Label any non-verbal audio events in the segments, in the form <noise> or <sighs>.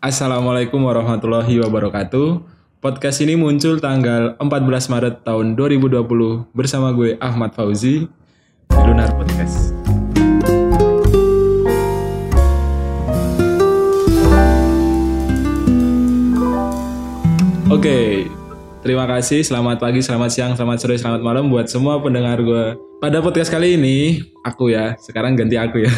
Assalamualaikum warahmatullahi wabarakatuh. Podcast ini muncul tanggal 14 Maret tahun 2020 bersama gue Ahmad Fauzi di Lunar Podcast. Oke, terima kasih. Selamat pagi, selamat siang, selamat sore, selamat malam buat semua pendengar gue. Pada podcast kali ini, aku ya, sekarang ganti aku ya.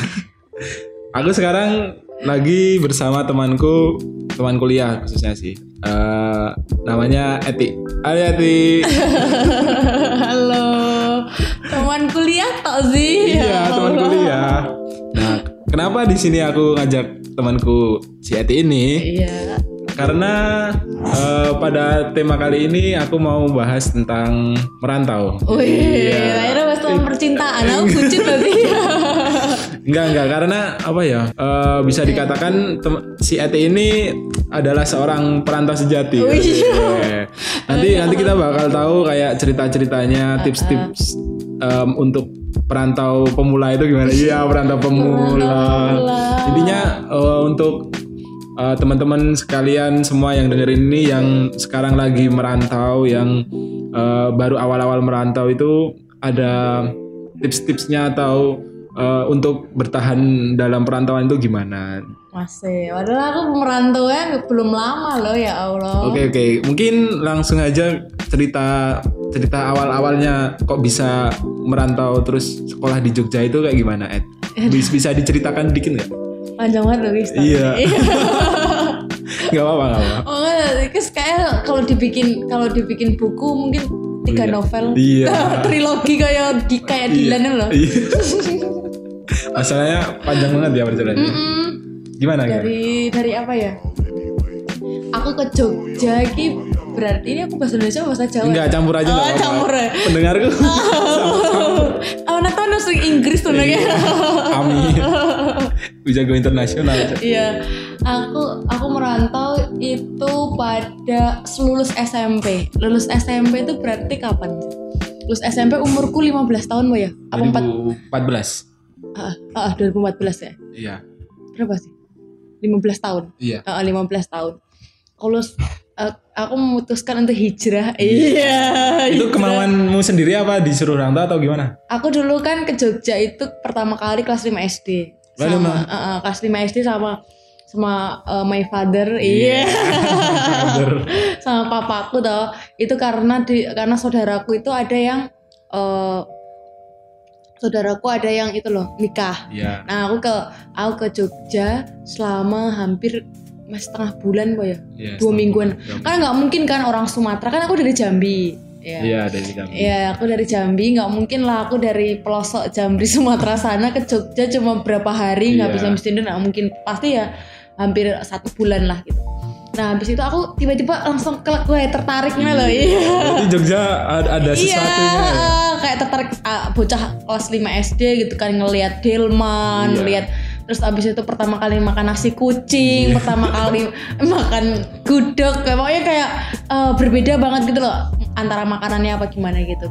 <laughs> aku sekarang lagi bersama temanku, teman kuliah khususnya sih. Eh, namanya Eti. Hai Eti. <laughs> Halo, teman kuliah tak sih? iya, teman kuliah. Nah, kenapa di sini aku ngajak temanku si Eti ini? Iya. Karena eh, pada tema kali ini aku mau bahas tentang merantau. Wih, akhirnya bahas tentang percintaan. Aku <laughs> bucin tadi. <laughs> Enggak enggak karena apa ya eh, bisa dikatakan si Eti ini adalah seorang perantau sejati. Oh, iya. Iya. Nanti nanti kita bakal tahu kayak cerita ceritanya tips-tips em, untuk perantau pemula itu gimana? Iya perantau pemula. Intinya eh, untuk eh, teman-teman sekalian semua yang dengerin ini yang sekarang lagi merantau yang eh, baru awal-awal merantau itu ada tips-tipsnya atau eh, untuk bertahan dalam perantauan itu gimana? Masih, padahal aku merantau ya belum lama loh ya Allah. Oke oke, mungkin langsung aja cerita cerita awal-awalnya kok bisa merantau terus sekolah di Jogja itu kayak gimana Ed? Bisa, bisa diceritakan dikit nggak? Panjang banget loh. Iya. <laughs> Nggak apa-apa. Oh enggak, terus kayak kalau dibikin kalau dibikin buku mungkin tiga Iya. novel. Iya. <laughs> Trilogi kayak di kayak Dylan loh. Iya. <laughs> Masalahnya panjang banget ya perjalanannya. Mm-mm. Gimana gimana? dari dari apa ya aku ke Jogja ki berarti ini aku bahasa Indonesia atau bahasa Jawa Enggak campur aja oh, nggak apa-apa. campur ya Pendengarku. <laughs> oh nah tahu nusuk Inggris tuh nanya Amin. Bisa go internasional. iya aku aku merantau itu pada lulus SMP lulus SMP itu berarti kapan lulus SMP umurku 15 tahun Boy, ya apa 4 2014. ah, ah 2014 ya Iya. berapa sih 15 tahun Iya. Heeh, 15 tahun. Kalau aku memutuskan untuk hijrah. Iya. Itu hijrah. kemauanmu sendiri apa disuruh rantau atau gimana? Aku dulu kan ke Jogja itu pertama kali kelas 5 SD. Lalu, Sama Ma? eh, eh, kelas 5 SD sama sama eh, my father. Iya. <laughs> Father. sama papaku tau. Itu karena di karena saudaraku itu ada yang eh saudaraku ada yang itu loh nikah. Iya. Nah, aku ke aku ke Jogja selama hampir mas setengah bulan boy ya. Iya, dua mingguan. bulan. Karena nggak mungkin kan orang Sumatera kan aku dari Jambi. Ya. Iya dari Jambi. Iya, aku dari Jambi, nggak mungkin lah aku dari pelosok Jambi <laughs> Sumatera sana ke Jogja cuma berapa hari nggak Iya. bisa mesti nggak mungkin pasti ya hampir satu bulan lah gitu. Nah habis itu aku tiba-tiba langsung ke gue tertariknya loh, iya. Berarti Jogja ada, ada Iya, sesuatunya. ya? kayak tertarik ah, bocah kelas 5 SD gitu kan ngelihat Delman, Iya. ngelihat terus abis itu pertama kali makan nasi kucing, Iya. pertama kali <laughs> makan gudeg, kayak pokoknya kayak eh, berbeda banget gitu loh antara makanannya apa gimana gitu.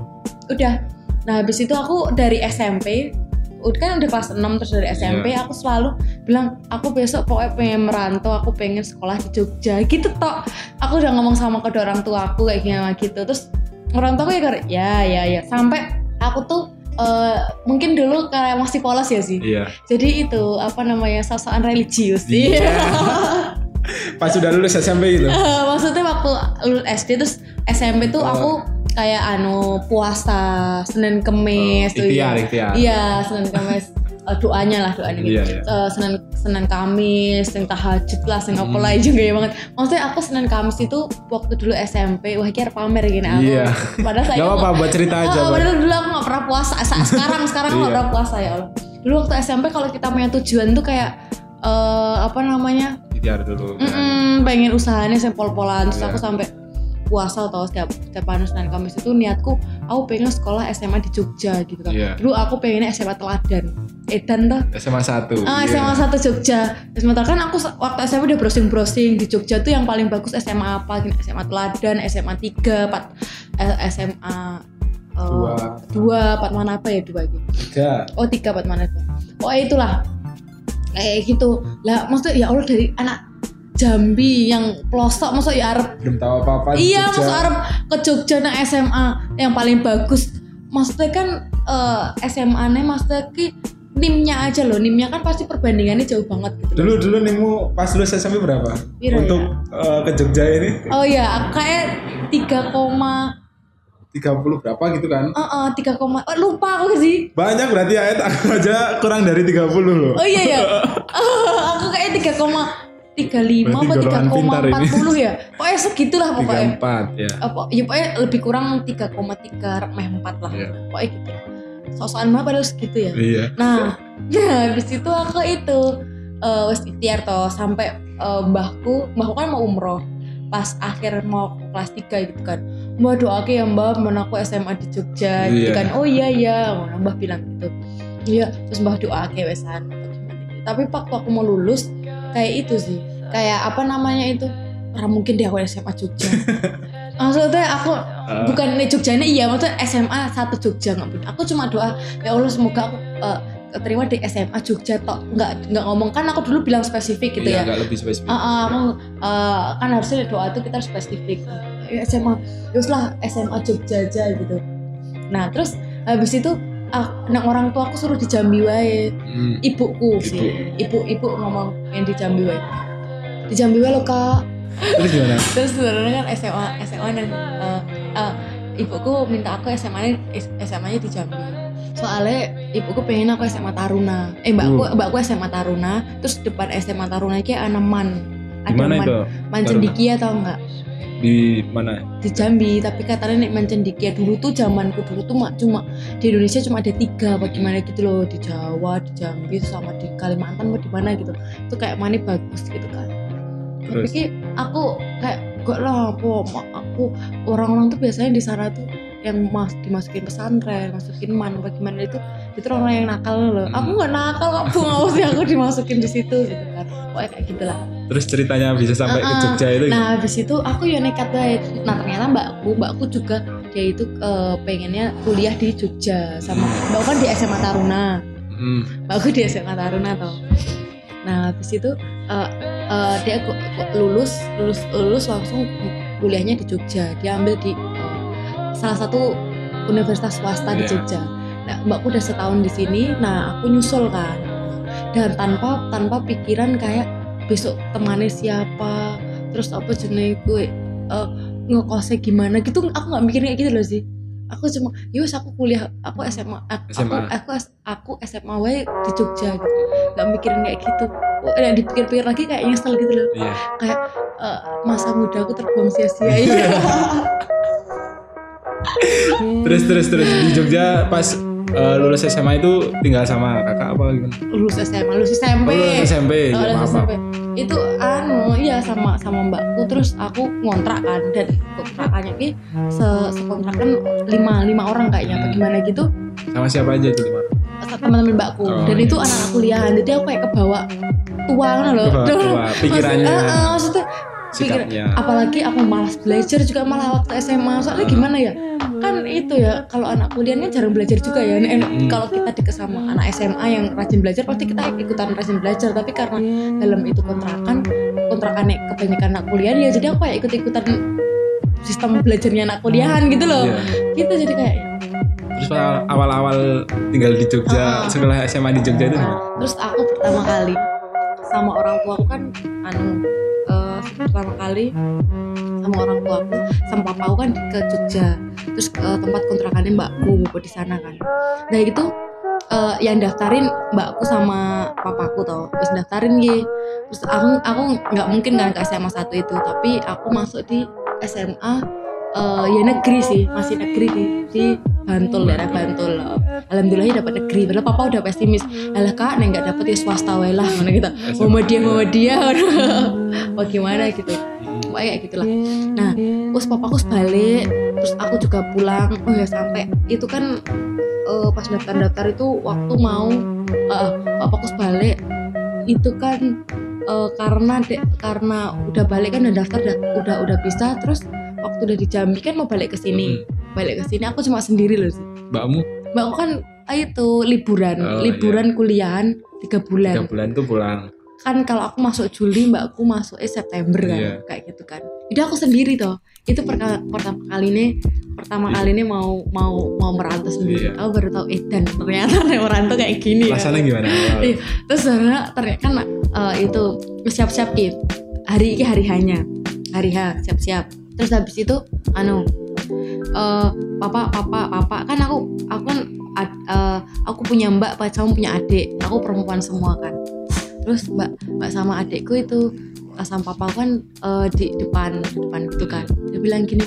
Udah. Nah, habis itu aku dari SMP udah kan udah kelas 6 terus dari SMP Iya. aku selalu bilang aku besok pokoknya pengen merantau aku pengen sekolah di Jogja gitu tok aku udah ngomong sama kedua orang tua aku kayak gimana gitu terus orang tua aku ya ya ya ya sampai aku tuh eh, mungkin dulu kayak masih polos ya sih Iya. jadi itu apa namanya sosokan religius Iya. iya <laughs> Pas sudah lulus SMP gitu. maksudnya waktu lulus SD terus SMP tuh Oh. aku kayak anu puasa Senin Kemis Oh, tuh ikhtiar, ya. ikhtiar. iya Senin Kemis Eh, doanya lah doanya gitu Iya, iya. Eh, Senin Senin Kamis sing tahajud lah sing apa Hmm. lah juga ya banget maksudnya aku Senin Kamis itu waktu dulu SMP wah kira pamer gini aku Iya. padahal saya Gak apa-apa buat cerita aja. Bang. padahal dulu aku gak pernah puasa. Sa- <laughs> Sekarang sekarang aku gak Iya. pernah puasa ya Allah. Dulu waktu SMP kalau kita punya tujuan tuh kayak eh apa namanya? Ikhtiar dulu. Mm-mm, pengen usahanya saya pol-polan terus Iya. aku sampai puasa atau setiap setiap anu Senin Kamis itu niatku aku pengen sekolah SMA di Jogja gitu kan. Iya. Dulu aku pengennya SMA Teladan. Edan tuh. SMA 1. Ah, SMA 1 Jogja. Sementara kan aku waktu SMA udah browsing-browsing di Jogja tuh yang paling bagus SMA apa? SMA Teladan, SMA 3, 4, eh, SMA eh, Dua. dua, empat mana apa ya dua gitu. Tiga. Oh tiga empat mana apa? Oh itulah kayak gitu. Lah maksudnya ya Allah dari anak Jambi yang pelosok masuk ya Arab belum tahu apa-apa di iya Jogja. masuk Arab ke Jogja nah SMA yang paling bagus maksudnya kan eh, SMA nya maksudnya ki nimnya aja loh nimnya kan pasti perbandingannya jauh banget gitu dulu dulu nemu pas lulus SMP berapa Piro untuk eh, ke Jogja ini oh ya kayak 3, 30 berapa gitu kan uh, uh, 3, oh, lupa aku sih banyak berarti ya aku <laughs> aja kurang dari 30 loh Oh iya ya. aku kayak tiga koma tiga lima apa Berarti tiga koma empat puluh ya. Pokoknya segitulah pokoknya. 34 ya Apa? Ya pokoknya lebih kurang tiga koma tiga meh empat lah. Iya. Pokoknya gitu. Sosokan mah padahal segitu ya. iya. Nah, nah <laughs> habis itu aku itu eh wes ikhtiar toh sampai eh, mbahku, mbahku kan mau umroh. Pas akhir mau kelas 3 gitu kan. Mbak doake ya mbak mau aku SMA di Jogja gitu Iya. kan. Oh iya iya mbah bilang gitu. Iya terus mbah doake wesan gitu. tapi waktu aku mau lulus kayak itu sih. Kayak apa namanya itu? Orang mungkin dia aku SMA Jogja. <laughs> Maksudnya aku Eh, bukan nih Jogja ini iya maksudnya SMA satu Jogja nggak punya aku cuma doa ya Allah semoga aku eh, keterima di SMA Jogja tok. Nggak nggak ngomong kan aku dulu bilang spesifik gitu iya, ya. agak lebih spesifik. Ah, ah, aku eh, kan harusnya doa itu kita harus spesifik. Ya, SMA terus lah SMA Jogja aja gitu. Nah terus habis itu ah, orang tua aku suruh di Jambi wae. Hmm. ibuku. Sih ibu. Ibu ngomong yang di Jambi wae. Di Jambi wae lo kak. Terus gimana? Terus sebenarnya kan SMA SMA dan eh, eh, ibuku minta aku SMA nya SMA nya di Jambi. Soalnya ibuku pengen aku SMA Taruna. Eh mbakku Uh. mbakku SMA Taruna terus depan SMA Taruna ki ada man. Di mana itu? Man cendikia tau nggak? Di mana? Di Jambi tapi katanya nih man cendikia dulu tuh zamanku dulu tuh mak- cuma di Indonesia cuma ada tiga bagaimana gitu loh. Di Jawa di Jambi sama di Kalimantan mau di mana gitu. Itu kayak mana bagus gitu kan. Tapi terus? Ki aku kayak gak lah apa aku orang-orang tuh biasanya di sana tuh yang mas dimasukin pesantren masukin man bagaimana itu itu orang yang nakal loh. Hmm. aku nggak nakal kok bu mau sih aku dimasukin di situ gitu kan. Pokoknya kayak gitulah. Terus ceritanya bisa sampai ke Ah, ah. Jogja itu nah habis itu aku ya nekat banget nah ternyata mbakku mbakku juga dia itu eh, pengennya kuliah di Jogja sama mbakku kan di SMA Taruna. Hmm. aku di SMA Taruna toh. Nah habis itu eh, eh, dia lulus lulus lulus langsung kuliahnya di Jogja dia ambil di salah satu universitas swasta di Iya. Jogja. Nah mbakku udah setahun di sini nah aku nyusul kan. Dan tanpa tanpa pikiran kayak besok temannya siapa terus apa jenis gue eh, ngekosnya gimana gitu aku nggak mikir kayak gitu loh sih aku cuma yus aku kuliah aku SMA aku SMA. aku aku, SMA wae di Jogja gitu. Nggak mikirin kayak gitu. Oh, yang dipikir-pikir lagi kayak nyesel gitu loh. Iya. Kayak eh, masa muda aku terbuang sia-sia. Iya. <laughs> terus terus terus. Di Jogja pas eh, lulus SMA itu tinggal sama kakak apa gimana lulus SMA lulus SMP oh, lulus SMP Oh, ya, lulus maaf, SMP. maaf. itu anu iya sama sama mbakku terus aku ngontrak kan dan kontrakannya ki se sekontrakan lima lima orang kayaknya Hmm. gimana gitu sama siapa aja itu lima teman-teman mbakku Oh, dan iya. itu anak-anak kuliahan jadi aku kayak kebawa tua kan loh Kebawa tua, pikirannya. Maksud- eh, maksudnya sikapnya. apalagi aku malas belajar juga malah waktu SMA soalnya gimana ya? Kan itu ya kalau anak kuliah kan jarang belajar juga ya. Hmm. kalau kita deket sama anak SMA yang rajin belajar pasti kita ikutan rajin belajar. Tapi karena dalam itu kontrakan kontrakannya kebanyakan anak kuliah ya jadi aku kayak ikut ikutan sistem belajarnya anak kuliahan gitu loh. Iya. gitu jadi kayak terus awal-awal tinggal di Jogja Ah. sekolah SMA di Jogja itu terus aku pertama kali sama orang tua aku kan anu pertama kali sama orang tua aku. Sama papa aku kan ke Jogja. Terus ke tempat kontrakannya mbakku di sana kan. Nah itu eh, yang daftarin mbakku sama papaku tau. Terus daftarin gitu terus aku aku nggak mungkin kan ke SMA satu itu. Tapi aku masuk di SMA eh, ya negeri sih. Masih negeri di, di Bantul daerah Bantul. Alhamdulillah dapat negeri. Padahal papa udah pesimis. Alah kak nih nggak dapet ya swasta wae lah. Mana gitu. Muhammadiyah Muhammadiyah <laughs> mau gimana gitu. Pokoknya kayak gitulah. Nah terus papaku balik terus aku juga pulang. Oh ya sampai itu kan eh, pas daftar-daftar itu waktu mau eh, papaku balik itu kan eh, karena de- karena udah balik kan udah daftar udah udah, udah bisa. Terus waktu udah di Jambi kan mau balik ke sini. Balik ke sini aku cuma sendiri loh sih mbakmu? Mbakku kan ah, itu liburan. Oh, liburan kuliahan tiga bulan. Tiga bulan tuh pulang kan kalau aku masuk Juli mbakku masuk eh September kan Iya. kayak gitu kan itu aku sendiri toh itu perka- pertama kali ini pertama kali ini mau mau mau merantau sendiri Iya. aku baru tahu eh dan ternyata <laughs> merantau kayak gini ya. Rasanya gimana? awal? <laughs> Iya. terus ternyata ternyata kan eh, itu siap-siap gitu hari ini hari hanya hari H siap-siap terus habis itu anu eh papa papa papa kan aku aku kan ad- eh, aku punya mbak kamu punya adik aku perempuan semua kan terus mbak mbak sama adikku itu sama papa kan eh, di depan di depan gitu kan dia bilang gini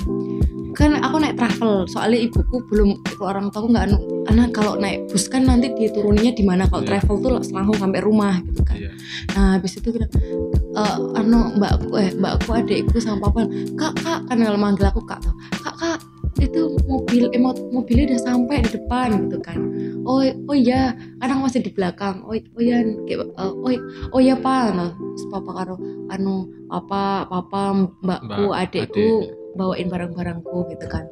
kan aku naik travel soalnya ibuku belum itu orang tua nggak anu karena kalau naik bus kan nanti dituruninya di mana kalau Iya. travel tuh langsung sampai rumah gitu kan Iya. nah habis itu bilang eh anu mbakku eh mbakku adikku sama papa kak kak kan kalau manggil aku kak kak kak itu mobil eh, mo- mobilnya udah sampai di depan gitu kan oh oh iya kadang masih di belakang. Oh oh iya kayak, oh oh iya pak nah terus papa karo anu papa papa mbakku Mbak, adikku adik. bawain barang-barangku gitu kan.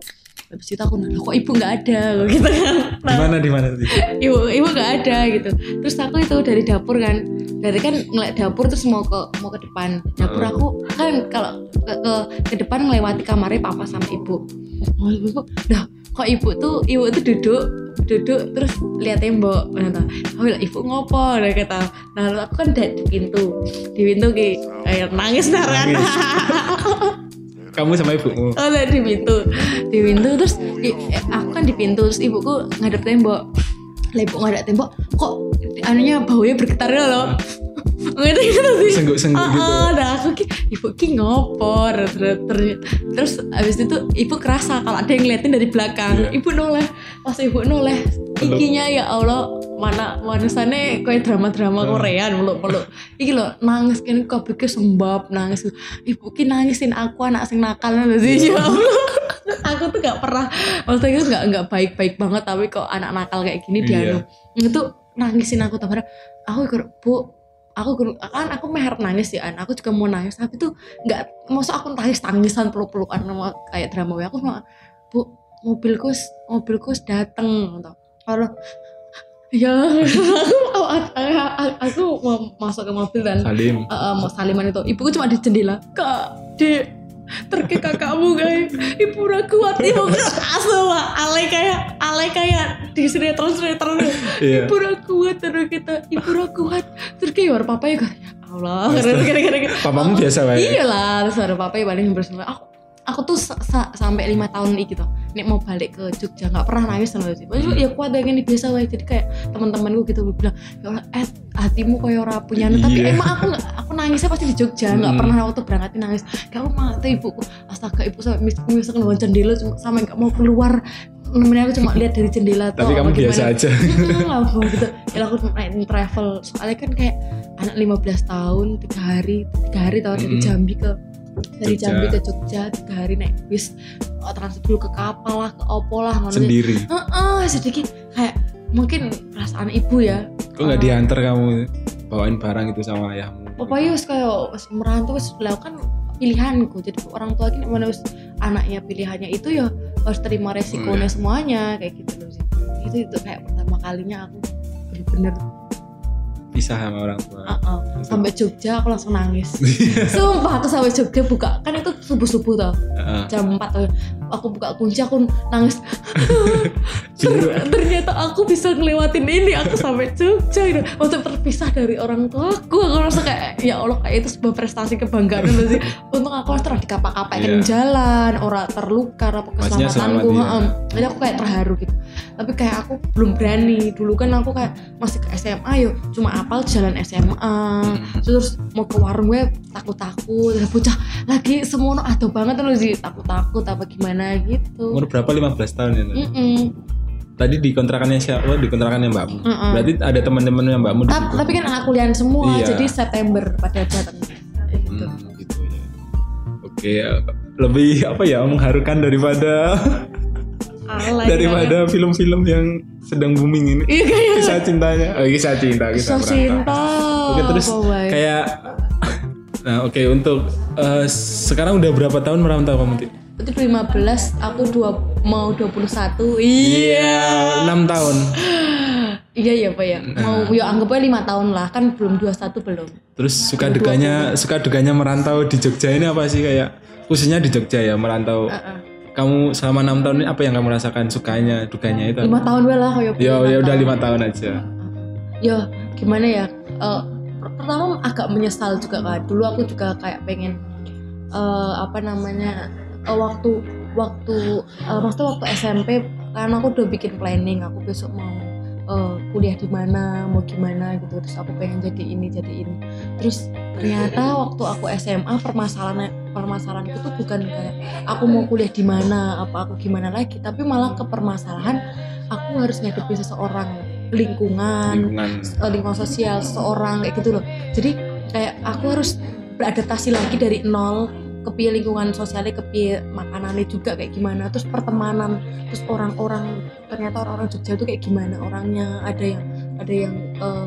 Habis itu aku nanya kok ibu nggak ada? <laughs> Gitu kan. Di mana di mana tadi? ibu ibu nggak ada gitu. Terus aku itu dari dapur kan. Dari kan ngeliat dapur terus mau ke mau ke depan. Dapur Oh. aku kan kalau ke, ke ke depan melewati kamarnya papa sama ibu. Oh ibu dah kok ibu tuh ibu tuh duduk duduk terus lihat tembok nah tuh. aku bilang ibu ngopo udah kata nah lalu aku kan di di pintu di pintu kayak nangis nah kan Nangis. <laughs> Kamu sama ibumu. Oh, udah di pintu. Di pintu terus i- eh, aku kan di pintu terus ibuku ngadep tembok. Lah ibu ngadep tembok kok anunya baunya bergetar loh. Gitu gitu sih. Sengguk-sengguk Ah, gitu. ah, dah aku ki ibu ki ngopor terus, abis itu ibu kerasa kalau ada yang ngeliatin dari belakang Iya. ibu noleh pas ibu noleh ikinya ya Allah mana manusane kayak drama-drama Hmm. Korea peluk peluk iki lo nangis kan kok pikir sembab nangis ibu ki nangisin aku anak sing nakal sih ya Allah <laughs> aku tuh gak pernah maksudnya itu gak nggak baik baik banget tapi kok anak nakal kayak gini dia Iya. itu nangisin aku tambah aku ikut bu aku kan aku meher nangis ya an. Aku juga mau nangis tapi tuh nggak maksud aku nangis tangisan peluk pelukan sama kayak drama aku cuma bu mobilku mobilku dateng gitu. kalau ya. <laughs> Aku, aku, aku mau masuk ke mobil dan Salim. uh, mau saliman itu. Ibuku cuma di jendela kak dek terke kakakmu guys. Ibu udah kuat ibu asal alay kayak alay kayak di sinetron sinetron Iya. ibu udah kuat terus kita ibu udah kuat. Terus kayak baru papa ya ya Allah. Terus kira-kira Papamu biasa wae. iya lah terus baru papa ya paling bersama aku aku tuh sa- sa- sampai lima tahun ini gitu nek mau balik ke Jogja nggak pernah nangis sama sih Maksudnya ya kuat dengan ini biasa wae jadi kayak teman-temanku gitu bilang ya Allah eh hatimu kayak ora punya anu." tapi Iya. emang aku nggak aku nangisnya pasti di Jogja nggak Mm. pernah waktu berangkat nangis kamu mah tuh ibuku astaga ibu sampai mis- misalkan dengan jendela cuma sampai nggak mau keluar nemenin aku cuma lihat dari jendela Tapi toh, kamu apa biasa gimana. aja. nggak mau gitu ya aku naik travel soalnya kan kayak anak 15 tahun tiga hari tiga hari tau dari Mm. Jambi ke dari Jogja. Jambi ke Jogja tiga hari naik bis oh, transit dulu ke kapal lah ke opo lah ngono Sendiri. Heeh, sedikit kayak mungkin perasaan ibu ya Kok nggak diantar kamu bawain barang itu sama ayahmu? pokoknya wis kayak wis merantau wis kan pilihanku jadi orang tua ini mana anaknya pilihannya itu ya harus terima resikonya Oh, iya. semuanya kayak gitu loh sih itu itu kayak pertama kalinya aku bener-bener Pisah sama orang tua. uh-uh. sampai Jogja aku langsung nangis <laughs> sumpah aku sampai Jogja buka kan itu subuh subuh tau Heeh. jam 4 tuh aku buka kunci aku nangis. <laughs> Ternyata aku bisa ngelewatin ini aku sampai Jogja gitu untuk terpisah dari orang tuaku. Aku rasa kayak ya Allah kayak itu sebuah prestasi kebanggaan. Sih. Untung aku terus di kapak-kapakin Iya. jalan orang terluka apa keselamatanku. selamat, heeh. jadi aku kayak terharu gitu. Tapi kayak aku belum berani. Dulu kan aku kayak masih ke SMA yuk cuma apal jalan SMA Hmm. terus mau ke warung gue takut-takut. Bocah lagi semono aduh banget loh sih takut-takut apa gimana gitu Umur berapa? 15 tahun ya? Nak? Mm-mm. Tadi di kontrakannya siapa? Oh, di kontrakannya mbakmu. Mm-mm. Berarti ada teman-teman yang mbakmu Ta- tapi kan anak kuliah semua Iya. jadi September pada datang gitu. Hmm, gitu ya. Oke, eh, lebih apa ya mengharukan daripada Alay <laughs> daripada film-film yang sedang booming ini. iya kayak Kisah cintanya. Oh, kisah cinta, kisah kisah cinta Oke, terus wae. kayak <laughs> Nah, oke untuk eh, sekarang udah berapa tahun merantau kamu? Berarti 15 aku dua mau 21. Iya. Iya, enam tahun. <sighs> Iya ya Pak ya. Mau ya anggap aja lima tahun lah kan belum 21 belum. Terus suka duganya suka duganya merantau di Jogja ini apa sih kayak khususnya di Jogja ya merantau. Heeh. Kamu selama enam tahun ini apa yang kamu rasakan sukanya duganya itu? Lima tahun lah kayak Ya ya udah lima tahun aja. ya gimana ya per- pertama agak menyesal juga kan dulu aku juga kayak pengen eh, apa namanya eh, waktu waktu eh, maksudnya waktu SMP karena aku udah bikin planning aku besok mau eh, kuliah di mana mau gimana gitu terus aku pengen jadi ini jadi ini terus ternyata <laughs> waktu aku SMA permasalahan permasalahan itu bukan kayak aku mau kuliah di mana apa aku gimana lagi tapi malah ke permasalahan aku harus ngadepin seseorang lingkungan Lingkungan. lingkungan sosial seseorang kayak gitu loh jadi kayak aku harus beradaptasi lagi dari nol ke piye lingkungan sosialnya ke piye makanannya juga kayak gimana. Terus pertemanan terus orang-orang ternyata orang-orang Jogja itu kayak gimana orangnya. Ada yang ada yang eh,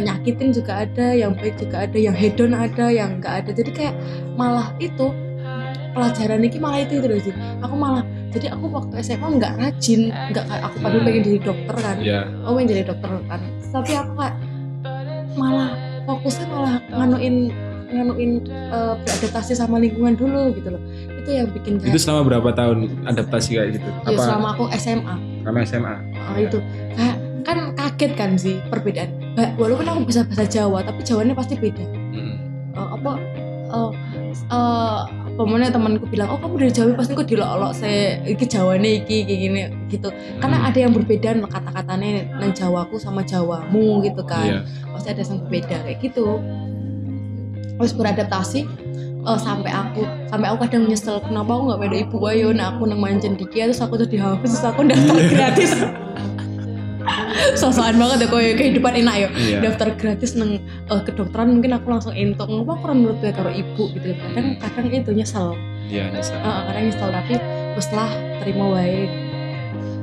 nyakitin juga ada yang baik juga ada yang hedon ada yang enggak ada. Jadi kayak malah itu pelajaran ini malah itu itu loh sih aku malah jadi aku waktu SMA nggak rajin nggak kayak aku padahal pengen jadi dokter kan. Ya. aku pengen jadi dokter kan. Tapi aku kayak malah fokusnya malah nganuin nganuin eh, beradaptasi sama lingkungan dulu gitu loh itu yang bikin Itu selama berapa tahun adaptasi kayak gitu? ya, Apa selama aku SMA karena SMA? oh, itu kayak kan kaget kan sih perbedaan walaupun aku bisa bahasa Jawa tapi Jawanya pasti beda Hmm. Eh, apa eh eh, pemene temanku bilang oh kamu dari Jawa pasti kok dilok-lok se iki Jawane iki kayak gini gitu karena Hmm. ada yang berbeda kata-katanya nang Jawaku sama Jawamu gitu kan Iya. pasti ada yang berbeda kayak gitu terus beradaptasi. Eh, sampai aku sampai aku kadang nyesel kenapa aku nggak beda ibu ayo nah aku nang mancen diki terus aku tuh dihapus terus aku daftar gratis. <laughs> Sosokan banget ya kayak kehidupan enak ya Iya. daftar gratis nang eh, kedokteran mungkin aku langsung entuk. Ngapa aku menurut gue karo ibu gitu? Kadang kadang itu nyesel. Iya, nyesel. Eh, kadang nyesel tapi wes lah terima wae.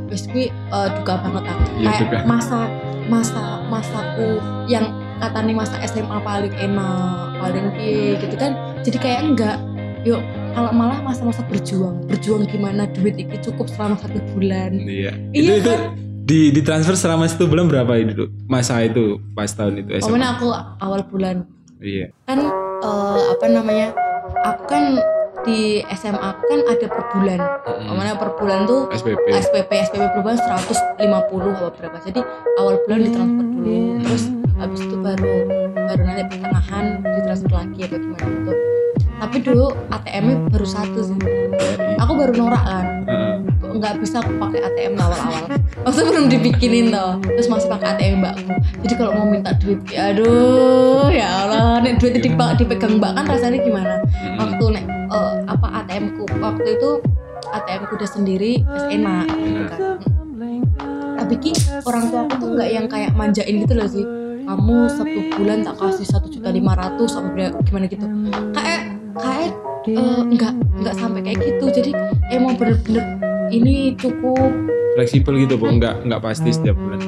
Wes gue eh, duka banget aku Iya, kayak duka. masa masa masaku yang katanya masa SMA paling enak paling piye gitu kan jadi kayak enggak yuk kalau malah masa-masa berjuang berjuang gimana duit itu cukup selama satu bulan Iya. Iya itu itu kan? di di transfer selama satu bulan berapa itu masa itu pas tahun itu SMA? pokoknya aku awal bulan Iya. kan eh, apa namanya aku kan di SMA aku kan ada per bulan Mm-mm. Pokoknya per bulan tuh SPP. SPP SPP perubahan 150 apa berapa jadi awal bulan ditransfer dulu terus habis itu baru baru nanti pertengahan ditransfer lagi atau gimana gitu. Tapi dulu ATM-nya baru satu sih. Aku baru norak kan. Nggak bisa aku pakai ATM awal-awal? Maksudnya belum dibikinin toh. Terus masih pakai ATM mbakku jadi kalau mau minta duit ya aduh ya Allah nih duit dipa- dipegang mbak kan rasanya gimana? Waktu nek eh, apa ATM ku waktu itu ATM ku udah sendiri enak gitu kan. Tapi ki orang tua aku tuh nggak yang kayak manjain gitu loh sih kamu satu bulan tak kasih satu juta lima ratus apa gimana gitu. Kayak kayak eh, nggak nggak sampai kayak gitu. Jadi emang bener-bener ini cukup Fleksibel gitu, Bu. Enggak enggak pasti setiap bulan.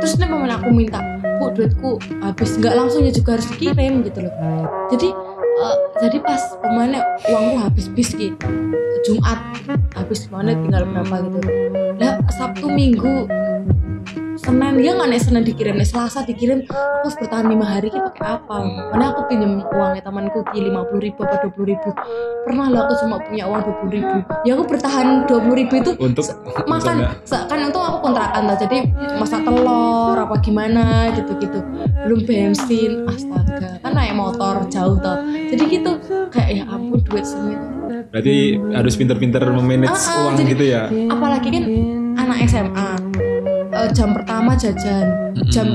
terus nih momen aku minta bu duitku habis. Nggak langsung ya juga harus dikirim gitu loh. Jadi eh, jadi pas pemane uangku habis bis ki Jumat habis mana tinggal berapa gitu. Lah Sabtu Minggu Senin. Ya nggak nih Senin dikirim. Nih Selasa dikirim. Aku harus bertahan lima hari gitu kayak apa? Mana aku pinjam uangnya temanku ki lima puluh ribu apa dua puluh ribu. Pernah loh aku cuma punya uang dua puluh ribu. Ya aku bertahan dua puluh ribu itu Untuk makan. kan untung aku kontrakan tuh jadi masak telur apa gimana gitu-gitu. Belum bensin. Astaga kan naik motor jauh tuh jadi gitu kayak ya ampun duit semua berarti harus pinter-pinter memanage Ah, ah, uang jadi- gitu ya. apalagi kan anak SMA eh, jam pertama jajan jam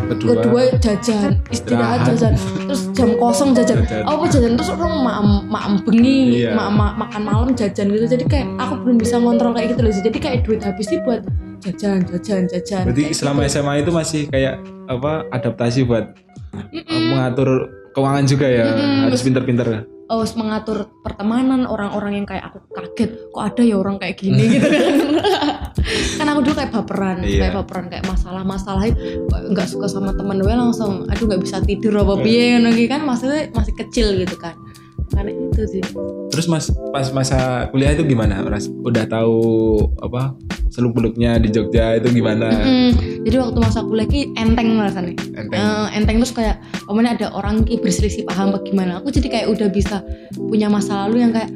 Kedua, kedua jajan istirahat jajan terus jam kosong jajan Jajan. apa jajan terus orang maem maem bengi Iya. ma- ma- makan malam jajan gitu jadi kayak aku belum bisa ngontrol kayak gitu loh jadi kayak duit habis sih buat jajan jajan jajan berarti kayak selama gitu. SMA itu masih kayak apa adaptasi buat Mm-mm. mengatur keuangan juga ya. Mm-mm. Harus pinter-pinter. Harus mengatur pertemanan orang-orang yang kayak aku kaget kok ada ya orang kayak gini gitu kan <laughs> kan aku dulu kayak baperan Iya. kayak baperan kayak masalah-masalah nggak suka sama temen gue langsung aduh nggak bisa tidur apa piye ngono iki kan maksudnya masih kecil gitu kan karena itu sih Terus mas pas masa kuliah itu gimana? Ras? Udah tahu apa seluk beluknya di Jogja itu gimana? Mm-mm. jadi waktu masa kuliah ki enteng rasanya Enteng. Eh, enteng terus kayak pokoknya ada orang ki berselisih paham bagaimana aku jadi kayak udah bisa punya masa lalu yang kayak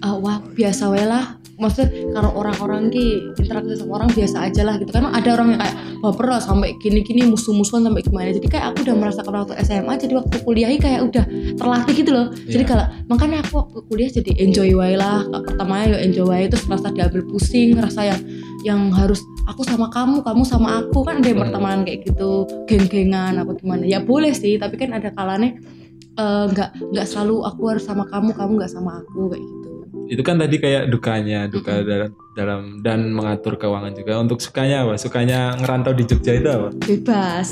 ah, wah biasa wae lah maksudnya kalau orang-orang ki interaksi sama orang biasa aja lah gitu kan ada orang yang kayak baper lah sampai gini-gini musuh-musuhan sampai gimana jadi kayak aku udah merasakan waktu SMA jadi waktu kuliah kayak udah terlatih gitu loh jadi Iya. kalau makanya aku waktu kuliah jadi enjoy wae lah pertamanya ya enjoy wae terus rasa diambil pusing rasa yang yang harus aku sama kamu kamu sama aku kan ada yang Hmm. pertemanan kayak gitu geng-gengan apa gimana ya boleh sih tapi kan ada kalanya eh, nggak nggak selalu aku harus sama kamu kamu nggak sama aku kayak gitu Itu kan tadi kayak dukanya, duka dalam, dalam dan mengatur keuangan juga. Untuk sukanya apa? Sukanya ngerantau di Jogja itu apa? bebas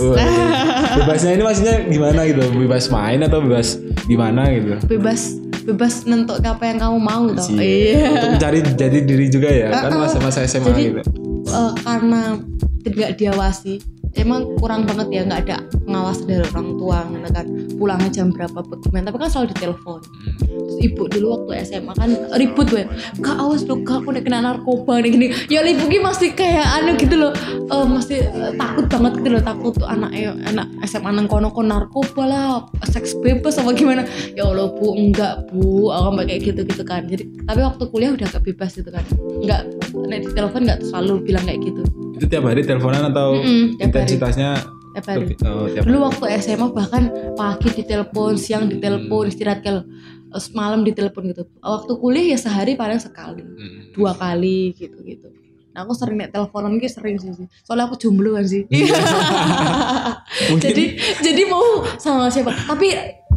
<laughs> bebasnya ini maksudnya gimana gitu? Bebas main atau bebas gimana gitu? bebas bebas nentuk apa yang kamu mau toh Sih. iya Untuk mencari jati diri juga ya, kan Uh-uh. masa-masa SMA Jadi- gitu. Eh, karena tidak diawasi emang kurang banget ya nggak ada pengawas dari orang tua gitu kan pulangnya jam berapa bagaimana tapi kan selalu ditelepon. Terus ibu dulu waktu SMA kan ribut weh kak awas lu kak aku udah kena narkoba nih gini. Ya ibu masih kayak anu gitu loh. Eh, masih eh, takut banget gitu loh takut tuh anak anak SMA nang kono kon narkoba lah seks bebas sama gimana. Ya Allah bu enggak bu aku kayak gitu gitu kan. Jadi tapi waktu kuliah udah agak bebas gitu kan. Enggak nek di telepon enggak selalu bilang kayak gitu Itu tiap hari teleponan atau Mm-mm, tiap hari intensitasnya tiap hari oh, tiap dulu hari. waktu SMA bahkan pagi ditelepon siang ditelepon Hmm. istirahat kalau eh, malam ditelepon gitu waktu kuliah ya sehari paling sekali Mm. dua kali gitu gitu nah aku sering nek teleponan gitu sering sih soalnya aku jomblo kan sih <laughs> Mungkin jadi jadi mau sama siapa tapi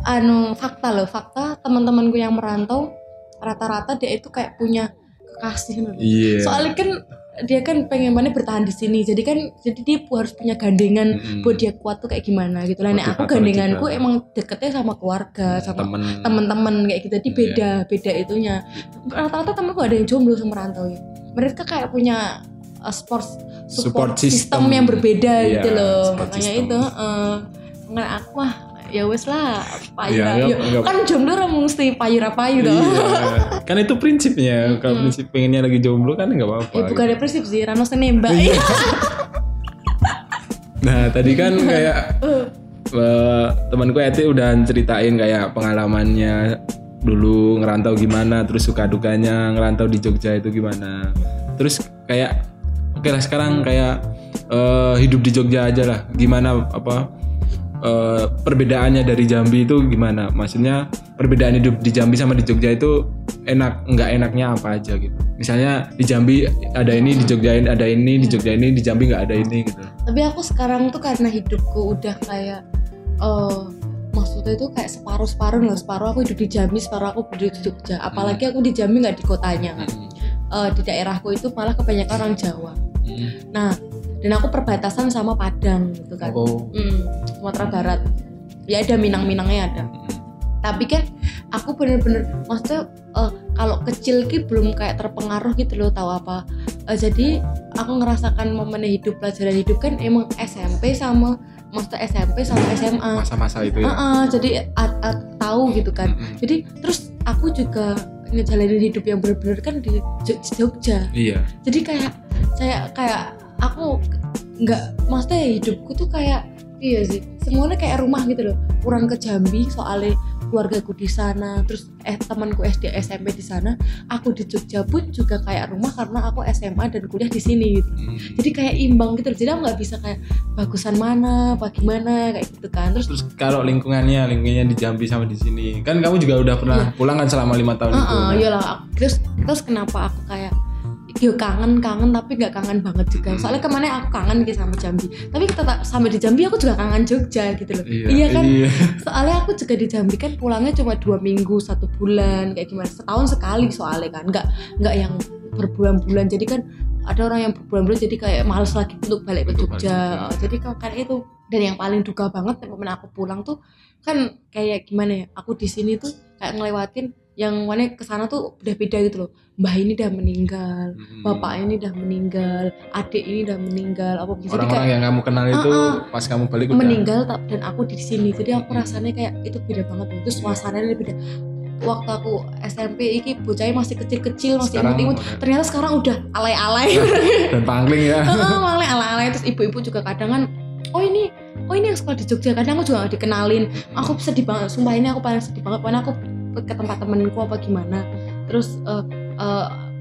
anu fakta loh fakta teman-temanku yang merantau rata-rata dia itu kayak punya kekasih loh. Iya. soalnya kan dia kan pengen banget bertahan di sini jadi kan jadi dia harus punya gandengan Mm-mm. buat dia kuat tuh kayak gimana gitu lah. Nek aku gandenganku juga. emang deketnya sama keluarga, sama temen temen-temen kayak gitu. Jadi Iya. beda, beda itunya. Rata-rata temenku ada yang jomblo sama rantau ya. Mereka kayak punya uh, sport support, Support system. system. yang berbeda Iya, gitu loh. support Makanya system. itu uh, aku mah ya wes lah payu payu. nggak- nggak- Kan jomblo orang mesti payu payu toh. Iya. <laughs> kan itu prinsipnya. Kalau prinsip pengennya lagi jomblo kan nggak apa-apa. Ya bukan ada prinsip sih, Rano senembak. Iya. <laughs> Nah tadi kan kayak eh, temanku Eti udah ceritain kayak pengalamannya dulu ngerantau gimana, terus suka dukanya ngerantau di Jogja itu gimana. Terus kayak oke lah sekarang kayak eh, hidup di Jogja aja lah. Gimana apa eh, perbedaannya dari Jambi itu gimana? Maksudnya perbedaan hidup di Jambi sama di Jogja itu enak nggak enaknya apa aja gitu. Misalnya di Jambi ada ini, di Jogja ini ada ini, di Jogja ini, di Jambi nggak ada ini gitu. tapi aku sekarang tuh karena hidupku udah kayak eh maksudnya itu kayak separuh separuh loh separuh aku hidup di Jambi separuh aku hidup di Jogja apalagi aku di Jambi nggak di kotanya kan Eh, di daerahku itu malah kebanyakan orang Jawa nah dan aku perbatasan sama Padang gitu kan Oh. Hmm, Sumatera Barat ya ada Minang-Minangnya ada tapi kan aku bener-bener maksudnya eh, kalau kecil ki belum kayak terpengaruh gitu loh tahu apa Eh, jadi aku ngerasakan momen hidup pelajaran hidup kan emang SMP sama maksudnya SMP sama SMA Masa-masa itu ya. Heeh, jadi a- a- tahu gitu kan Mm-mm. jadi terus aku juga ngejalanin hidup yang bener-bener kan di Jog- Jogja Iya. jadi kayak saya kayak aku nggak maksudnya hidupku tuh kayak iya sih semuanya kayak rumah gitu loh. Kurang ke Jambi soalnya keluargaku di sana terus eh temanku SD SMP di sana. Aku di Jogja pun juga kayak rumah karena aku SMA dan kuliah di sini gitu. Hmm. jadi kayak imbang gitu jadi aku nggak bisa kayak bagusan mana apa gimana kayak gitu kan. Terus Terus kalau lingkungannya, lingkungannya di Jambi sama di sini, kan kamu juga udah pernah pulang kan selama lima tahun itu. Heeh, iyalah. Terus terus kenapa aku kayak yo kangen kangen tapi nggak kangen banget juga. Soalnya ke mana aku kangen gitu sama Jambi. Tapi tetap sampai di Jambi aku juga kangen Jogja gitu loh. Iya, kan? Iya. soalnya aku juga di Jambi kan pulangnya cuma dua minggu satu bulan kayak gimana. Setahun sekali soalnya kan. Nggak nggak yang berbulan-bulan. Jadi kan ada orang yang berbulan-bulan jadi kayak males lagi untuk balik ke Jogja. Jogja. jadi kan kan itu. Dan yang paling duka banget momen aku pulang tuh kan kayak gimana ya aku di sini tuh kayak ngelewatin yang mana ke sana tuh udah beda gitu loh. Mbah ini udah meninggal Hmm. bapak ini udah meninggal adik ini udah meninggal apa jadi Orang-orang kayak yang kamu kenal itu Uh-uh. pas kamu balik udah meninggal tak- dan aku di sini. Jadi aku Hmm. rasanya kayak itu beda banget loh. terus suasananya beda. Waktu aku SMP iki bocahnya masih kecil-kecil masih imut-imut ternyata sekarang udah alay-alay. <laughs> Dan pangling ya. Heeh, malah alay-alay. Terus ibu-ibu juga kadang kan oh ini oh ini yang sekolah di Jogja. Kadang aku juga nggak dikenalin. Aku sedih banget. Sumpah ini aku paling sedih banget. Pokoknya aku ke tempat temenku apa gimana terus eh,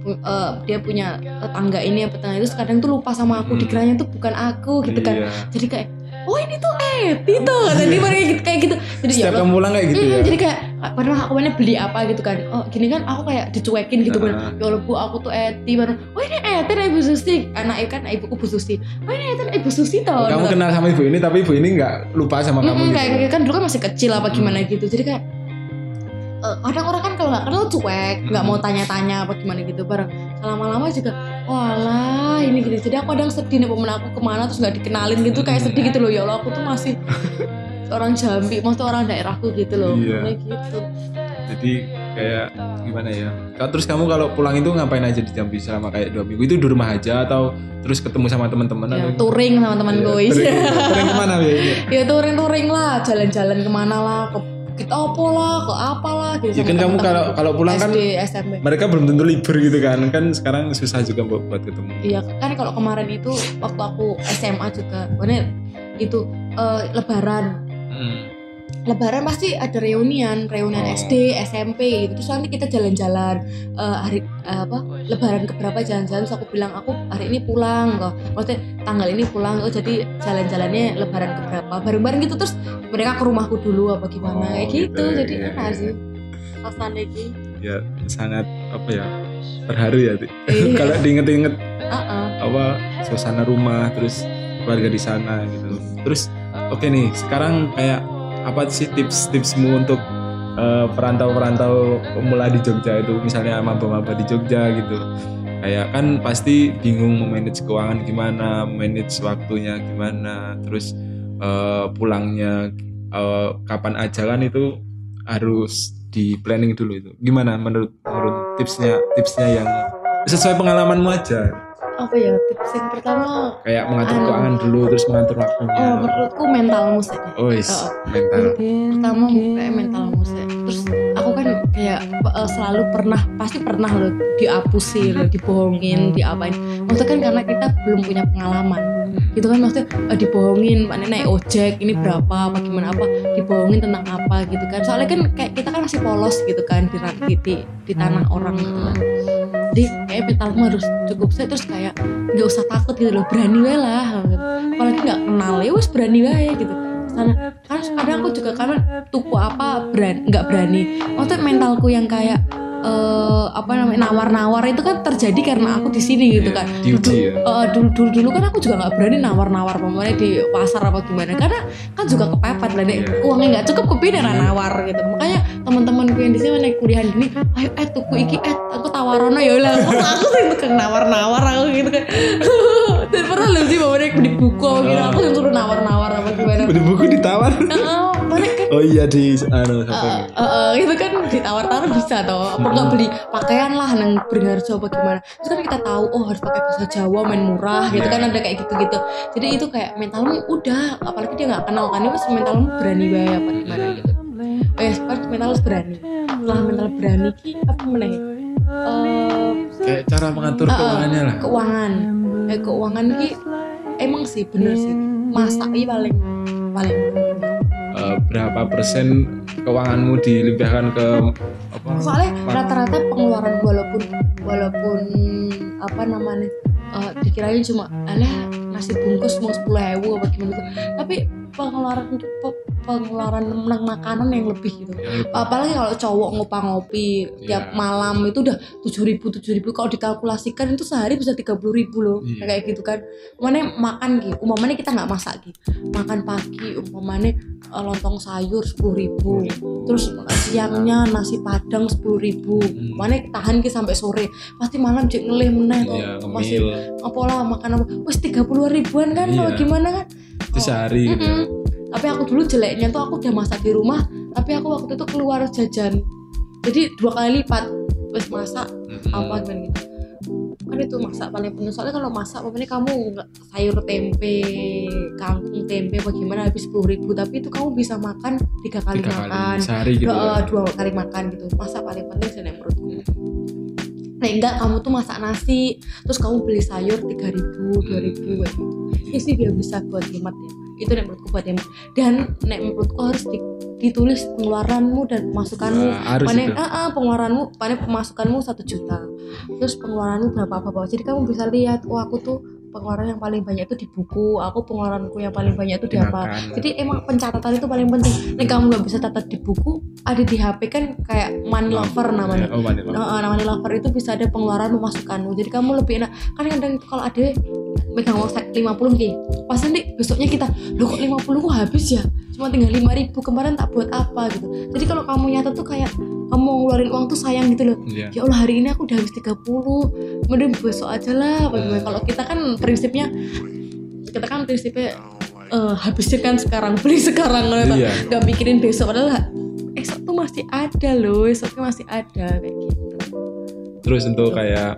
pu- eh, dia punya tetangga ini apa tetangga itu kadang tuh lupa sama aku Hmm. dikiranya tuh bukan aku gitu kan Iya. jadi kayak oh ini tuh Eti tuh jadi mereka gitu kayak gitu jadi ya setiap kamu pulang kayak gitu Mm, ya jadi kayak padahal aku mana beli apa gitu kan oh gini kan aku kayak dicuekin gitu kan Ah. ya Allah bu aku tuh Eti baru oh ini Eti ibu Susi anak kan ibuku Bu Susi oh ini Eti ibu Susi tau kamu Gitu. kenal sama ibu ini tapi ibu ini nggak lupa sama kamu Mm-mm, gitu. kayak kan dulu kan masih kecil apa gimana Hmm. gitu jadi kayak eh, kadang orang kan kalau nggak kenal cuek nggak mau tanya-tanya apa gimana gitu bareng. Lama-lama juga walah ini gitu jadi aku kadang sedih nih pemen aku ke mana terus nggak dikenalin gitu kayak sedih gitu loh. Ya Allah aku tuh masih <laughs> orang Jambi maksudnya orang daerahku gitu loh. Iya. Kayak gitu. Jadi kayak gimana ya? Terus kamu kalau pulang itu ngapain aja di Jambi selama kayak dua minggu? Itu di rumah aja atau terus ketemu sama teman-teman ya, atau touring sama teman Iya, gue touring, touring ke mana biasanya? <laughs> Ya touring-touring lah. Jalan-jalan ke mana lah ke kita apa lah? Ke apa lah? Gitu ya kan kamu kalau kalau pulang kan SD SMP. mereka belum tentu libur gitu kan? Kan sekarang susah juga buat, buat ketemu. Iya kan kalau kemarin itu waktu aku SMA juga, mana itu eh, Lebaran. Hmm. Lebaran pasti ada reunian, reunian Oh. SD, SMP gitu. Terus nanti kita jalan-jalan eh, hari eh, apa? Lebaran keberapa jalan-jalan. Terus aku bilang aku hari ini pulang kok. Maksudnya tanggal ini pulang. Oh jadi jalan-jalannya Lebaran keberapa? Bareng-bareng gitu terus mereka ke rumahku dulu apa gimana Oh, kayak gitu, gitu. Jadi iya, enak iya. sih. Rasanya gitu. ya sangat apa ya terharu ya. Iya. <laughs> kalau diinget-inget Heeh. apa suasana rumah terus keluarga di sana gitu terus oke nih sekarang kayak apa sih tips-tipsmu untuk eh, perantau-perantau pemula di Jogja itu? Misalnya maba-maba di Jogja gitu. Kayak kan pasti bingung memanage keuangan gimana manage waktunya gimana terus eh, pulangnya eh, kapan aja kan itu harus di planning dulu itu. Gimana menurut menurut tipsnya tipsnya yang sesuai pengalamanmu aja Apa ya tips yang pertama? kayak mengatur Anu. keuangan dulu terus mengatur waktunya. Oh menurutku mentalmu sih. oh is Oh. mental. Pertama kayak mental musik. Terus aku kan kayak eh, selalu pernah pasti pernah loh diapusi loh dibohongin diapain. Maksudnya kan karena kita belum punya pengalaman. Gitu kan maksudnya eh, dibohongin mana naik ojek ini berapa apa gimana apa dibohongin tentang apa gitu kan. Soalnya kan kayak kita kan masih polos gitu kan di di, di, di tanah orang gitu kan jadi kayak mentalmu harus cukup sih terus kayak nggak usah takut gitu loh berani wae lah apalagi nggak kenal ya wes berani wae gitu. Sana kan kadang aku juga karena tuku apa berani nggak berani. Maksudnya mentalku yang kayak eh apa namanya nawar-nawar itu kan terjadi karena aku di sini gitu Iya, kan diuji ya? Eh, dulu dulu dulu kan aku juga nggak berani nawar-nawar pemainnya di pasar apa gimana. Karena kan juga kepepet lah Dek. Iya. uangnya nggak cukup kepindah nawar gitu. Makanya teman-temanku yang di sini naik kuliah gini ayo eh tuku iki eh aku tawarono ya lah. <laughs> Aku sih tukang nawar-nawar aku gitu kan <laughs> dan pernah lu sih bawa naik beli buku gitu aku yang suruh nawar-nawar apa gimana. Beli buku ditawar. <laughs> Heeh, kan oh iya di anu Eh, sampai eh, eh, itu kan ditawar-tawar bisa toh. Apa nggak beli pakaian lah nang Beringharjo apa gimana. Terus kan kita tahu oh harus pakai bahasa Jawa main murah gitu Iya. kan ada kayak gitu-gitu. Jadi itu kayak mentalmu udah apalagi dia nggak kenal kan pasti mentalmu berani banget apa gimana gitu. Oh ya pas mental berani. Setelah mental berani ki apa meneh? Eh, kayak cara mengatur eh, eh, keuangannya lah. keuangan. Eh, keuangan ki emang sih bener sih. Masak ini paling paling Eh, berapa persen keuanganmu dilimpahkan ke apa soalnya rata-rata pengeluaran walaupun walaupun apa namanya eh, dikirain cuma alah nasi bungkus mau sepuluh ribu apa gimana gitu. Tapi pengeluaran pe- pengeluaran menang makanan yang lebih gitu. Apalagi kalau cowok ngopa-ngopi tiap Iya. malam itu udah tujuh ribu tujuh ribu. Kalau dikalkulasikan itu sehari bisa tiga puluh ribu loh Iya. kayak gitu kan. Umpamanya makan gitu umpamanya kita nggak masak gitu. Makan pagi umpamanya eh, lontong sayur sepuluh ribu. Terus siangnya nasi padang sepuluh ribu. Hmm. mana tahan ki sampai sore. Pasti malam cek ngelih meneh tuh Iya, masih apa lah makan apa. Wes tiga puluh ribuan kan kalau gimana kan? Itu sehari gitu. Mm-mm. tapi aku dulu jeleknya tuh aku udah masak di rumah tapi aku waktu itu keluar jajan. Jadi dua kali lipat. Wes masak Mm-mm. apa gimana gitu kan itu masak paling penting soalnya kalau masak apa kamu nggak sayur tempe kangkung tempe bagaimana habis sepuluh ribu. Tapi itu kamu bisa makan tiga kali Tiga makan. kali sehari gitu. dua, ya. dua kali makan gitu. Masak paling penting sih menurutku. Nah enggak kamu tuh masak nasi terus kamu beli sayur tiga ribu dua ribu. Gitu ini sih dia bisa buat hemat ya. Itu nek menurutku buat hemat. Dan nek menurutku harus di- ditulis pengeluaranmu dan pemasukanmu. Harus panen ah, ah, pengeluaranmu panen pemasukanmu satu juta. Terus pengeluaranmu berapa apa apa jadi kamu bisa lihat oh aku tuh pengeluaran yang paling banyak itu di buku aku pengeluaranku yang paling banyak itu di apa. jadi emang pencatatan itu paling penting. Nih kamu nggak bisa catat di buku ada di HP kan kayak money lover namanya. Oh, money lover. Nah, namanya lover itu bisa ada pengeluaran pemasukanmu. Jadi kamu lebih enak. Kan kadang kalau ada megang uang sak- 50 nih pas nanti besoknya kita lo kok 50 kok habis ya cuma tinggal 5 ribu kemarin tak buat apa gitu. Jadi kalau kamu nyata tuh kayak kamu mau ngeluarin uang tuh sayang gitu loh. Iya. ya Allah hari ini aku udah habis 30 mending besok aja lah. Bagaimana kalau kita kan prinsipnya kita kan prinsipnya eh habisin kan sekarang beli sekarang loh Iya. nggak mikirin besok padahal esok tuh masih ada loh esoknya masih ada kayak gitu Terus untuk kayak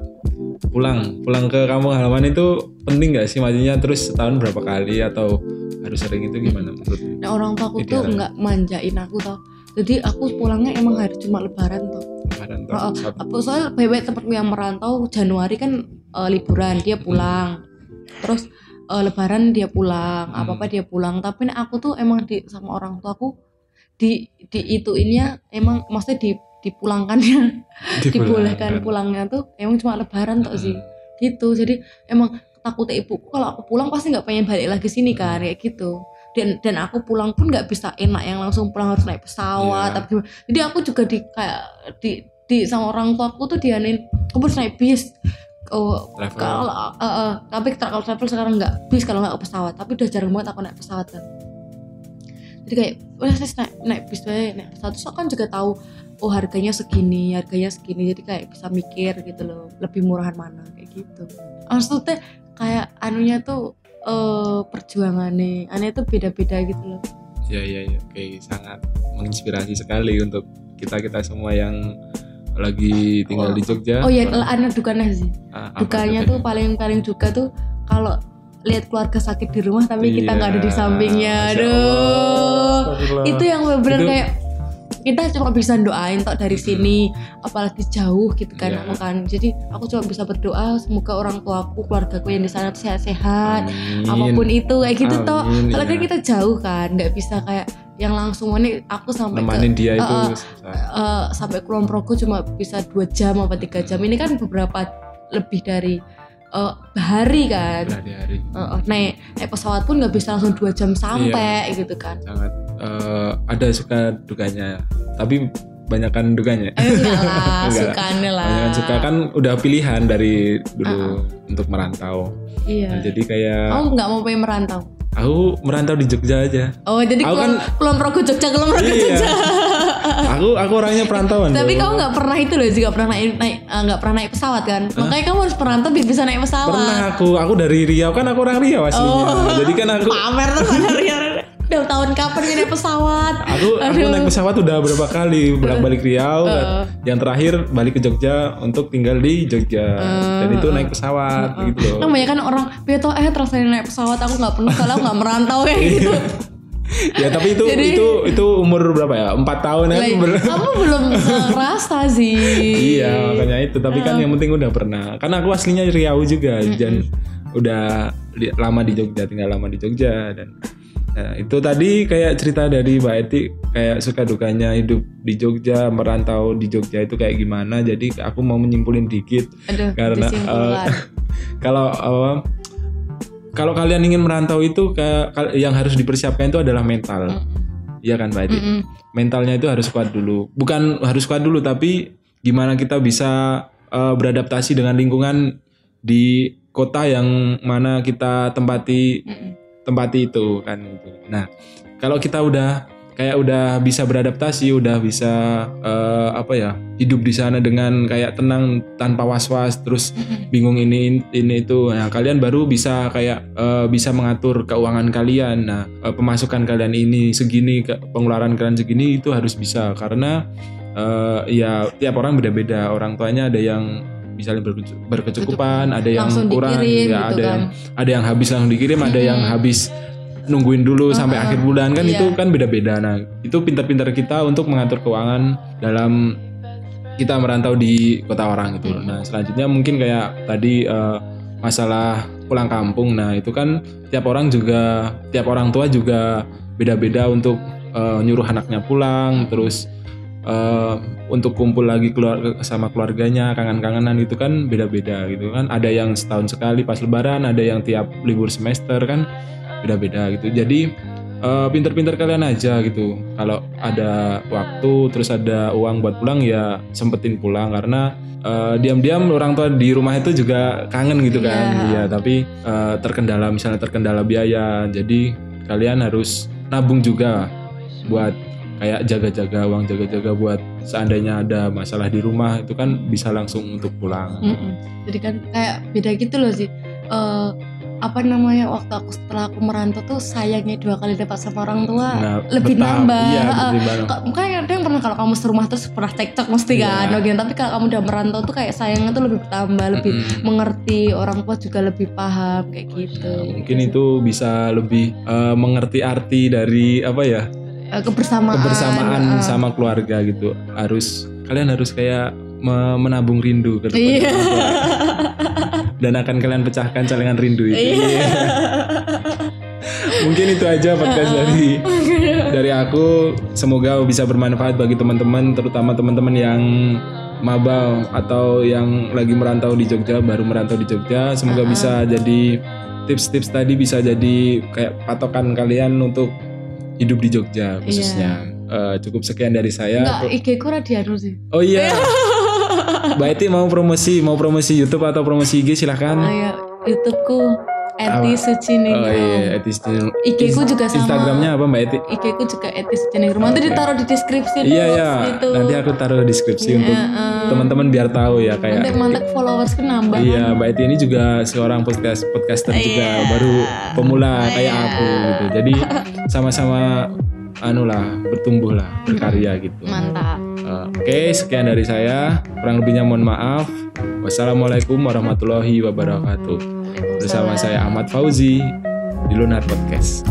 pulang, pulang ke kampung halaman itu penting nggak sih maksudnya terus setahun berapa kali atau harus sering itu gimana menurut nah orang tua aku tuh nggak manjain aku tau. Jadi aku pulangnya emang hari cuma lebaran tuh Lebaran oh. apa soalnya bebek tempatku yang merantau Januari kan eh, liburan dia pulang. Terus eh, lebaran dia pulang Hmm. apa apa dia pulang. Tapi aku tuh emang di sama orang tuaku di di itu ininya emang maksudnya di dipulangkannya. <laughs> Dibolehkan pulangnya tuh emang cuma lebaran tuh sih. Gitu. Jadi emang takutnya ibuku kalau aku pulang pasti nggak pengen balik lagi sini kan kayak gitu. Dan dan aku pulang pun nggak bisa enak yang langsung pulang harus naik pesawat Iya. tapi jadi aku juga di kayak di di sama orang tua aku tuh dianin kamu harus naik bis. Oh Travel. kalau eh, eh, tapi kalau travel sekarang nggak bis kalau nggak ke pesawat. Tapi udah jarang banget aku naik pesawat kan. Jadi kayak udah saya naik naik bis aja naik pesawat. Terus aku kan juga tahu oh harganya segini harganya segini. Jadi kayak bisa mikir gitu loh lebih murahan mana kayak gitu. Maksudnya kayak anunya tuh eh perjuangannya aneh tuh beda-beda gitu loh. Ya ya ya, oke sangat menginspirasi sekali untuk kita kita semua yang lagi tinggal Oh. di Jogja. oh ya anu dukanya sih. Ah, dukanya tuh paling paling juga tuh kalau lihat keluarga sakit di rumah tapi kita nggak ada di Iya, sampingnya. Aduh. Allah, itu yang Itu- kayak kita cuma bisa doain tok dari sini apalagi jauh gitu kan aku kan. Jadi aku cuma bisa berdoa semoga orang tuaku keluargaku yang di sana sehat-sehat apa pun itu kayak gitu toh Amin, kalau kan kita jauh kan nggak bisa kayak yang langsung ini aku sampai ke nemanin dia itu susah. eh, sampai Kulon Progo cuma bisa dua jam apa tiga jam. Ini kan beberapa lebih dari eh, hari kan? Berhari-hari eh, naik naik pesawat pun nggak bisa langsung dua jam sampai gitu kan. sangat eh, ada suka dukanya tapi banyakkan dukanya. Eh, enggak lah <laughs> Enggak. sukanya lah. Banyakkan suka kan udah pilihan dari dulu untuk merantau. Iya. Nah, jadi kayak kamu nggak mau pengen merantau? Aku merantau di Jogja aja. Oh jadi Aku Kulon, kan- Kulon Progo Jogja Kulon Progo Iya. Jogja aku aku orangnya perantauan tapi kamu nggak pernah itu loh juga pernah naik naik eh, nggak pernah naik pesawat kan? Makanya kamu harus merantau biar bisa naik pesawat. Pernah aku aku dari Riau kan aku orang Riau aslinya. Oh. jadi kan aku pamer tuh dari udah tahun kapan naik pesawat? Aku aku Aduh. naik pesawat udah berapa kali bolak balik Riau Uh. yang terakhir balik ke Jogja untuk tinggal di Jogja. Dan itu naik pesawat gitu kan loh banyak kan orang Beto eh terus naik pesawat aku nggak pernah kalau aku nggak merantau kayak gitu <laughs> ya tapi itu Jadi- itu itu umur berapa ya? Empat tahun kan? Like, Ber- kamu belum ngerasa sih. Iya makanya itu. Tapi kan yang penting udah pernah. Karena aku aslinya Riau juga dan udah di- lama di Jogja tinggal lama di Jogja dan nah, itu tadi kayak cerita dari Mbak Eti kayak suka dukanya hidup di Jogja merantau di Jogja itu kayak gimana. Jadi aku mau menyimpulin dikit aduh karena eh, <laughs> kalau eh, kalau kalian ingin merantau itu kal- yang harus dipersiapkan itu adalah mental Iya kan Mbak Eti Mm-mm. mentalnya itu harus kuat dulu. Bukan harus kuat dulu, tapi gimana kita bisa eh, beradaptasi dengan lingkungan di kota yang mana kita tempati Mm-mm. tempati itu kan. gitu. Nah, kalau kita udah kayak udah bisa beradaptasi, udah bisa eh, apa ya hidup di sana dengan kayak tenang tanpa was-was, terus bingung ini ini itu. Nah, kalian baru bisa kayak eh, bisa mengatur keuangan kalian. Nah, eh, pemasukan kalian ini segini, pengeluaran kalian segini itu harus bisa karena eh, ya tiap orang beda-beda. Orang tuanya ada yang misalnya berkecu- berkecukupan, ada yang Langsung kurang, dikirim ya, gitu ada kan. yang ada yang habis langsung dikirim, ada yang habis nungguin dulu sampai akhir bulan kan Iya. itu kan beda-beda. Nah itu pintar-pintar kita untuk mengatur keuangan dalam kita merantau di kota orang gitu. Hmm. Nah selanjutnya mungkin kayak tadi eh, masalah pulang kampung. Nah itu kan tiap orang juga tiap orang tua juga beda-beda untuk eh, nyuruh anaknya pulang, terus eh, untuk kumpul lagi keluar sama keluarganya, kangen-kangenan itu kan beda-beda gitu kan. Ada yang setahun sekali pas lebaran, ada yang tiap libur semester kan beda-beda gitu. Jadi eh, pinter-pinter kalian aja gitu. Kalau ada waktu terus ada uang buat pulang ya sempetin pulang karena eh, diam-diam orang tua di rumah itu juga kangen gitu kan. Iya, tapi eh, terkendala misalnya terkendala biaya. Jadi kalian harus nabung juga buat kayak jaga-jaga uang jaga-jaga buat seandainya ada masalah di rumah itu kan bisa langsung untuk pulang. Mm-mm. Jadi kan kayak beda gitu loh sih. Eh, apa namanya waktu aku setelah aku merantau tuh sayangnya dua kali dapat sama orang tua Nah, lebih betah- nambah. Iya, Kok- Mungkin ada yang pernah kalau kamu serumah terus pernah cekcok mesti Iya. kan, bagian. tapi kalau kamu udah merantau tuh kayak sayangnya tuh lebih bertambah, lebih Mm-mm. mengerti, orang tua juga lebih paham kayak gitu. Nah, mungkin itu bisa lebih eh, mengerti arti dari apa ya Eh, kebersamaan. kebersamaan Heeh. sama keluarga gitu harus kalian harus kayak me- menabung rindu ke depan Iya. <laughs> dan akan kalian pecahkan celengan rindu itu Iya. <laughs> mungkin itu aja podcast dari <laughs> dari aku. Semoga bisa bermanfaat bagi teman-teman terutama teman-teman yang maba atau yang lagi merantau di Jogja baru merantau di Jogja. Semoga bisa jadi tips-tips tadi bisa jadi kayak patokan kalian untuk hidup di Jogja khususnya. Eh, cukup sekian dari saya. Enggak, IG ku sih. oh iya <laughs> Mbak Eti mau promosi mau promosi YouTube atau promosi IG silahkan Ayo, YouTubeku Eti Suci oh iya Eti Stin- IG ku juga sama. Instagramnya apa Mbak Eti IG ku juga Eti Suci Rumah. Nanti ditaruh di deskripsi Iya di ya, box gitu. nanti aku taruh deskripsi untuk Heeh. teman-teman biar tahu ya kayak Mantek-mantek followers ku nambah. Iya, Mbak Eti ini juga seorang podcast podcaster juga Iya. baru pemula kayak aku gitu. Jadi sama-sama anu lah bertumbuh lah berkarya gitu. Mantap. Eh, Oke, sekian dari saya. Kurang lebihnya mohon maaf. Wassalamualaikum warahmatullahi wabarakatuh. Bersama saya Ahmad Fauzi di Lunar Podcast.